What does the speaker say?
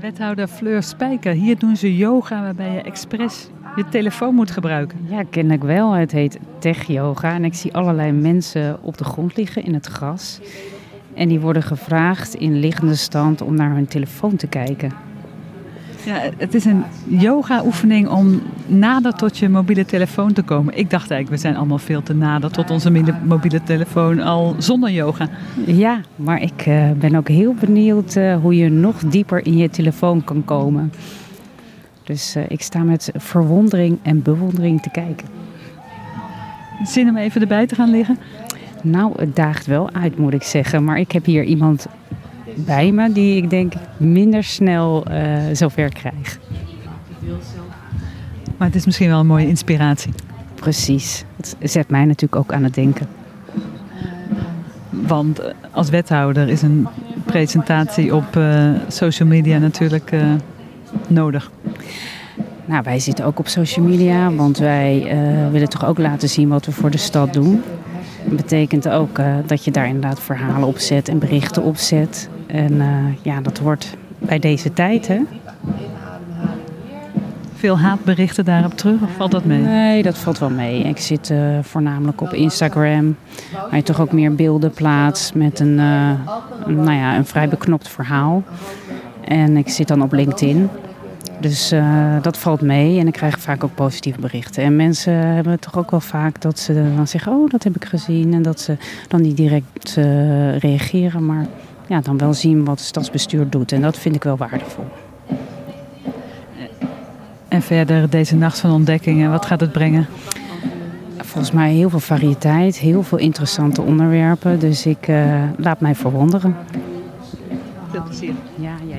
Wethouder Fleur Spijker, hier doen ze yoga waarbij je expres je telefoon moet gebruiken. Ja, ken ik wel. Het heet tech yoga en ik zie allerlei mensen op de grond liggen in het gras. En die worden gevraagd in liggende stand om naar hun telefoon te kijken. Ja, het is een yoga-oefening om nader tot je mobiele telefoon te komen. Ik dacht eigenlijk, we zijn allemaal veel te nader tot onze mobiele telefoon al zonder yoga. Ja, maar ik uh, ben ook heel benieuwd uh, hoe je nog dieper in je telefoon kan komen. Dus uh, ik sta met verwondering en bewondering te kijken. Zin om even erbij te gaan liggen? Nou, het daagt wel uit, moet ik zeggen. Maar ik heb hier iemand bij me die ik denk minder snel uh, zover krijg. Maar het is misschien wel een mooie inspiratie. Precies. Het zet mij natuurlijk ook aan het denken. Want eh, als wethouder is een presentatie op uh, social media natuurlijk uh, nodig. Nou, wij zitten ook op social media, want wij willen toch ook laten zien wat we voor de stad doen. Dat betekent ook dat je daar inderdaad verhalen op zet en berichten op zet. En uh, ja, dat hoort bij deze tijd, hè? Veel haatberichten daarop terug, of valt dat mee? Nee, dat valt wel mee. Ik zit uh, voornamelijk op Instagram, waar je toch ook meer beelden plaatst met een, nou ja, een vrij beknopt verhaal. En ik zit dan op LinkedIn. Dus uh, dat valt mee en ik krijg vaak ook positieve berichten. En mensen hebben toch ook wel vaak dat ze dan zeggen: Oh, dat heb ik gezien. En dat ze dan niet direct uh, reageren, maar ja, dan wel zien wat het stadsbestuur doet. En dat vind ik wel waardevol. En verder deze nacht van ontdekkingen, wat gaat het brengen? Volgens mij heel veel variëteit, heel veel interessante onderwerpen. Dus ik uh, laat mij verwonderen. Veel plezier.